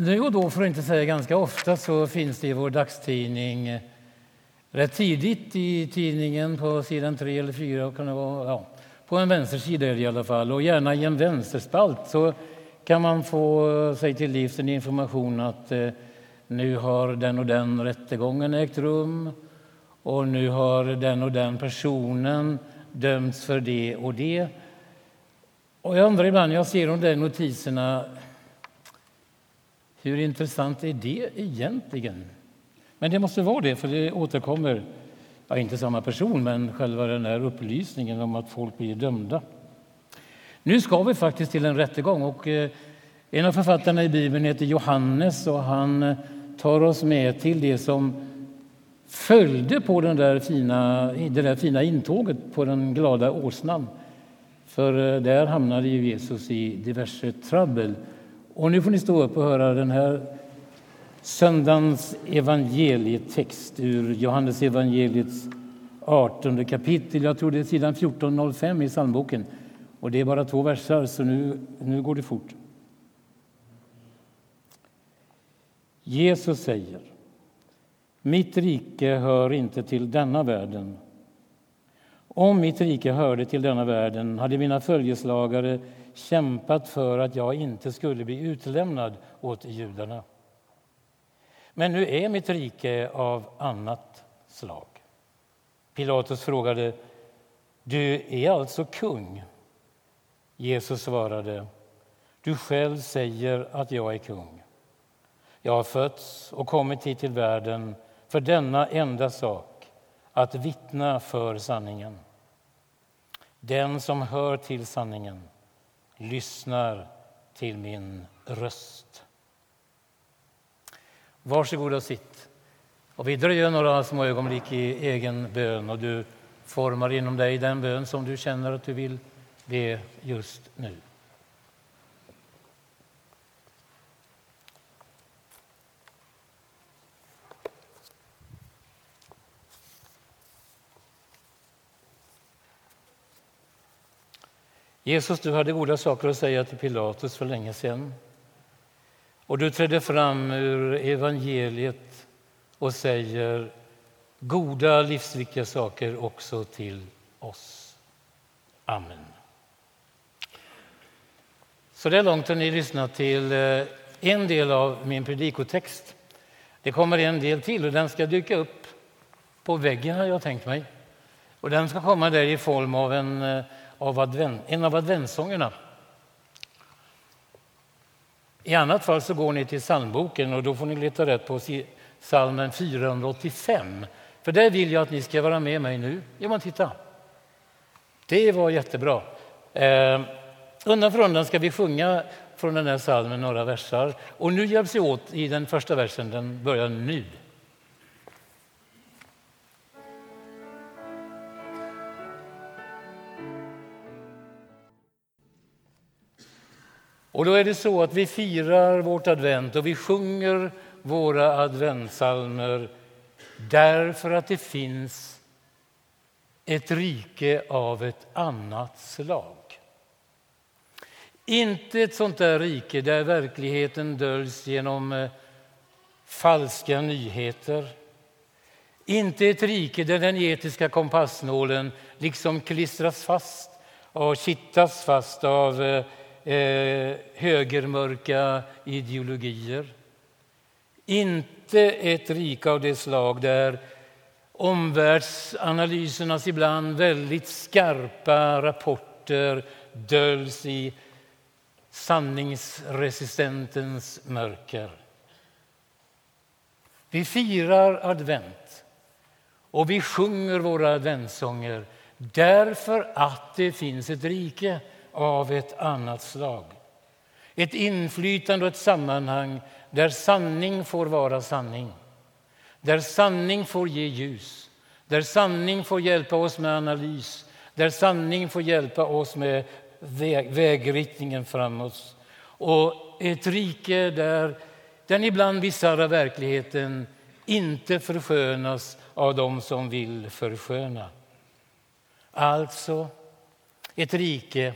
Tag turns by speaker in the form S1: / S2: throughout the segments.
S1: Nu och då, för att inte säga ganska ofta, så finns det i vår dagstidning eh, rätt tidigt i tidningen på sidan tre eller fyra, kan det vara, ja, på en vänstersida är det i alla fall, och gärna i en vänsterspalt så kan man få eh, sig till livs en information att eh, nu har den och den rättegången ägt rum och nu har den och den personen dömts för det och det. Och jag undrar ibland jag ser de där notiserna, hur intressant är det egentligen? Men det måste vara det, för det återkommer, ja, inte samma person, men själva den här upplysningen om att folk blir dömda. Nu ska vi faktiskt till en rättegång och eh, en av författarna i Bibeln heter Johannes och han tar oss med till det som följde på den där fina, det där fina intåget på den glada åsnan. För eh, där hamnade ju Jesus i diverse trubbel. Och nu får ni stå upp och höra den här söndagens evangelietext ur Johannes evangeliets 18 kapitel. Jag tror det är sidan 1405 i psalmboken. Och det är bara två verser, så nu, nu går det fort. Jesus säger Mitt rike hör inte till denna världen. Om mitt rike hörde till denna världen hade mina följeslagare kämpat för att jag inte skulle bli utlämnad åt judarna. Men nu är mitt rike av annat slag. Pilatus frågade, du är alltså kung? Jesus svarade, du själv säger att jag är kung. Jag har fötts och kommit hit till världen för denna enda sak, att vittna för sanningen. Den som hör till sanningen lyssnar till min röst. Varsågod och sitt. Och vi dröjer några små ögonblick i egen bön och du formar inom dig den bön som du känner att du vill be just nu. Jesus, du hade goda saker att säga till Pilatus för länge sedan. Och du trädde fram ur evangeliet och säger goda, livsviktiga saker också till oss. Amen. Så där långt har ni lyssnat till eh, en del av min predikotext. Det kommer en del till och den ska dyka upp på väggen har jag tänkt mig. Och den ska komma där i form av en eh, av advent, en av adventssångerna. I annat fall så går ni till psalmboken och då får ni leta rätt på psalmen 485. För där vill jag att ni ska vara med mig nu. Ja, men titta. Det var jättebra. Eh, undan för undan ska vi sjunga från den här psalmen några versar. Och nu hjälps vi åt i den första versen, den börjar nu. Och då är det så att vi firar vårt advent och vi sjunger våra adventsalmer därför att det finns ett rike av ett annat slag. Inte ett sånt där rike där verkligheten döljs genom eh, falska nyheter. Inte ett rike där den etiska kompassnålen liksom klistras fast och kittas fast av eh, eh, högermörka ideologier. Inte ett rike av det slag där omvärldsanalysernas ibland väldigt skarpa rapporter döljs i sanningsresistentens mörker. Vi firar advent och vi sjunger våra adventssånger därför att det finns ett rike av ett annat slag. Ett inflytande och ett sammanhang där sanning får vara sanning. Där sanning får ge ljus, där sanning får hjälpa oss med analys där sanning får hjälpa oss med väg, vägriktningen framåt. Och ett rike där den ibland bisarra verkligheten inte förskönas av dem som vill försköna. Alltså ett rike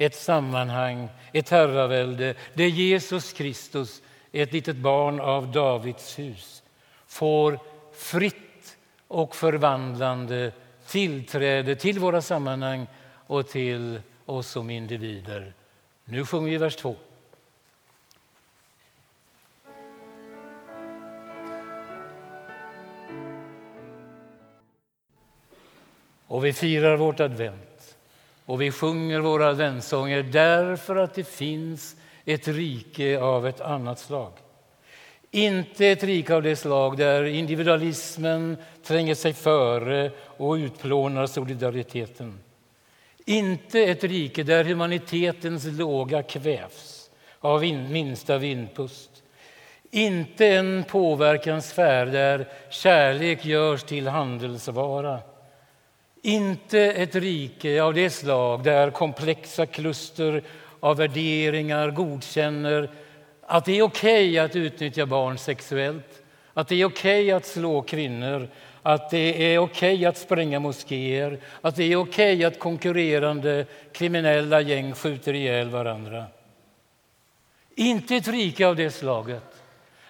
S1: ett sammanhang, ett herravälde där Jesus Kristus ett litet barn av Davids hus, får fritt och förvandlande tillträde till våra sammanhang och till oss som individer. Nu sjunger vi vers 2. Och vi firar vårt advent och vi sjunger våra adventssånger därför att det finns ett rike av ett annat slag. Inte ett rike av det slag där individualismen tränger sig före och utplånar solidariteten. Inte ett rike där humanitetens låga kvävs av minsta vindpust. Inte en påverkanssfär där kärlek görs till handelsvara. Inte ett rike av det slag där komplexa kluster av värderingar godkänner att det är okej okay att utnyttja barn sexuellt, att det är okej okay att slå kvinnor, att det är okej okay att spränga moskéer, att det är okej att konkurrerande kriminella gäng skjuter ihjäl varandra. Inte ett rike av det slaget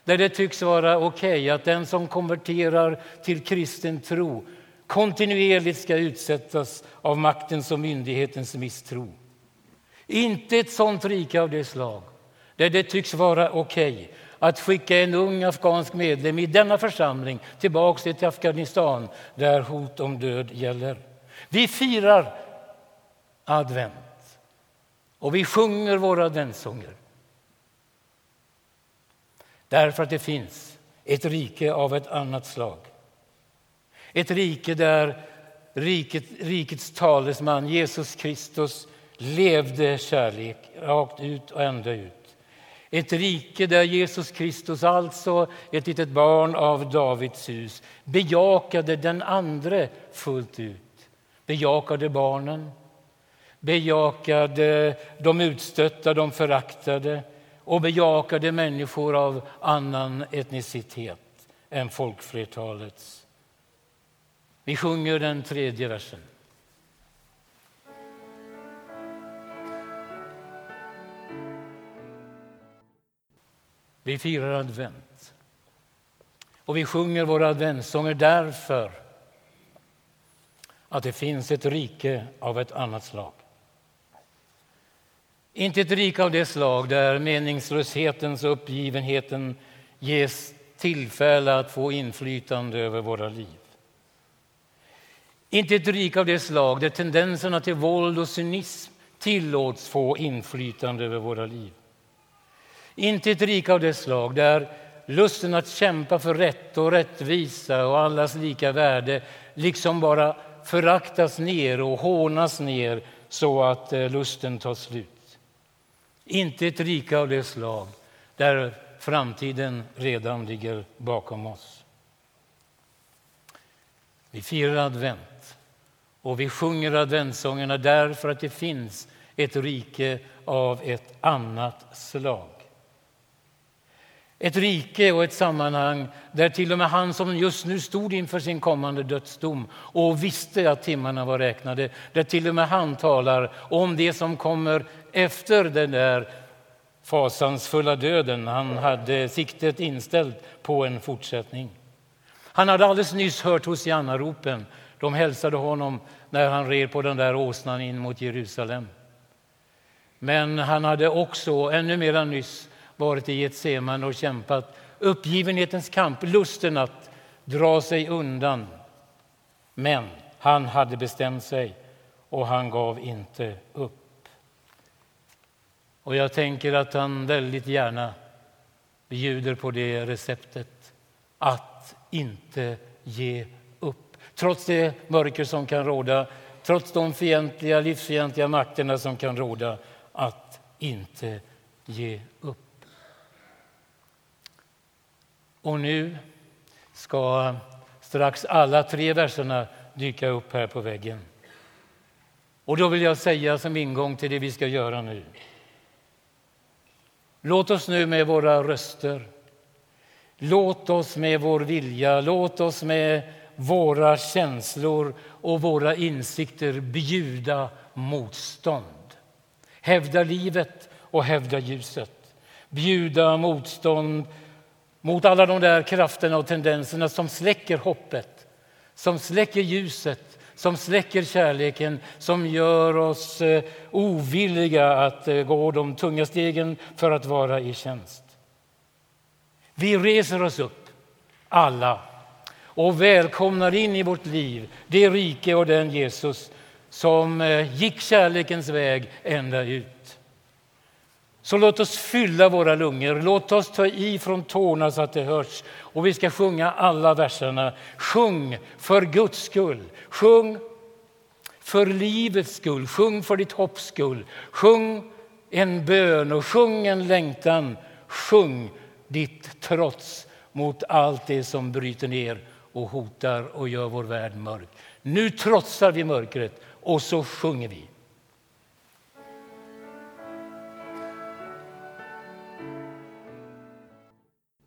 S1: där det tycks vara okej att den som konverterar till kristen tro kontinuerligt ska utsättas av maktens och myndighetens misstro. Inte ett sånt rike av det slag där det tycks vara okej okay att skicka en ung afghansk medlem i denna församling tillbaka till Afghanistan där hot om död gäller. Vi firar advent och vi sjunger våra adventssånger därför att det finns ett rike av ett annat slag. Ett rike där riket, rikets talesman Jesus Kristus levde kärlek rakt ut och ända ut. Ett rike där Jesus Kristus, alltså ett litet barn av Davids hus bejakade den andre fullt ut. Bejakade barnen, bejakade de utstötta, de föraktade och bejakade människor av annan etnicitet än folkflertalets. Vi sjunger den tredje versen. Vi firar advent. Och vi sjunger våra adventssånger därför att det finns ett rike av ett annat slag. Inte ett rike av det slag där meningslöshetens och uppgivenheten ges tillfälle att få inflytande över våra liv. Inte ett rike av det slag där tendenserna till våld och cynism tillåts få inflytande över våra liv. Inte ett rike av det slag där lusten att kämpa för rätt och rättvisa och allas lika värde liksom bara föraktas ner och hånas ner så att eh, lusten tar slut. Inte ett rike av det slag där framtiden redan ligger bakom oss. Vi firar advent och vi sjunger adventssångerna därför att det finns ett rike av ett annat slag. Ett rike och ett sammanhang där till och med han som just nu stod inför sin kommande dödsdom och visste att timmarna var räknade, där till och med han talar om det som kommer efter den där fasansfulla döden. Han hade siktet inställt på en fortsättning. Han hade alldeles nyss hört hosianna-ropen. De hälsade honom när han red på den där åsnan in mot Jerusalem. Men han hade också, ännu mera nyss, varit i Getsemane och kämpat uppgivenhetens kamp, lusten att dra sig undan. Men han hade bestämt sig och han gav inte upp. Och jag tänker att han väldigt gärna bjuder på det receptet att inte ge upp. Trots det mörker som kan råda, trots de fientliga, livsfientliga makterna som kan råda, att inte ge upp. Och nu ska strax alla tre verserna dyka upp här på väggen. Och då vill jag säga som ingång till det vi ska göra nu. Låt oss nu med våra röster, låt oss med vår vilja, låt oss med våra känslor och våra insikter bjuda motstånd. Hävda livet och hävda ljuset. bjuda motstånd mot alla de där krafterna och tendenserna som släcker hoppet, som släcker ljuset, som släcker kärleken, som gör oss eh, ovilliga att eh, gå de tunga stegen för att vara i tjänst. Vi reser oss upp, alla, och välkomnar in i vårt liv det rike och den Jesus som eh, gick kärlekens väg ända ut. Så låt oss fylla våra lungor, låt oss ta i från tårna så att det hörs. Och vi ska sjunga alla verserna. Sjung för Guds skull, sjung för livets skull, sjung för ditt hopps skull. Sjung en bön och sjung en längtan. Sjung ditt trots mot allt det som bryter ner och hotar och gör vår värld mörk. Nu trotsar vi mörkret och så sjunger vi.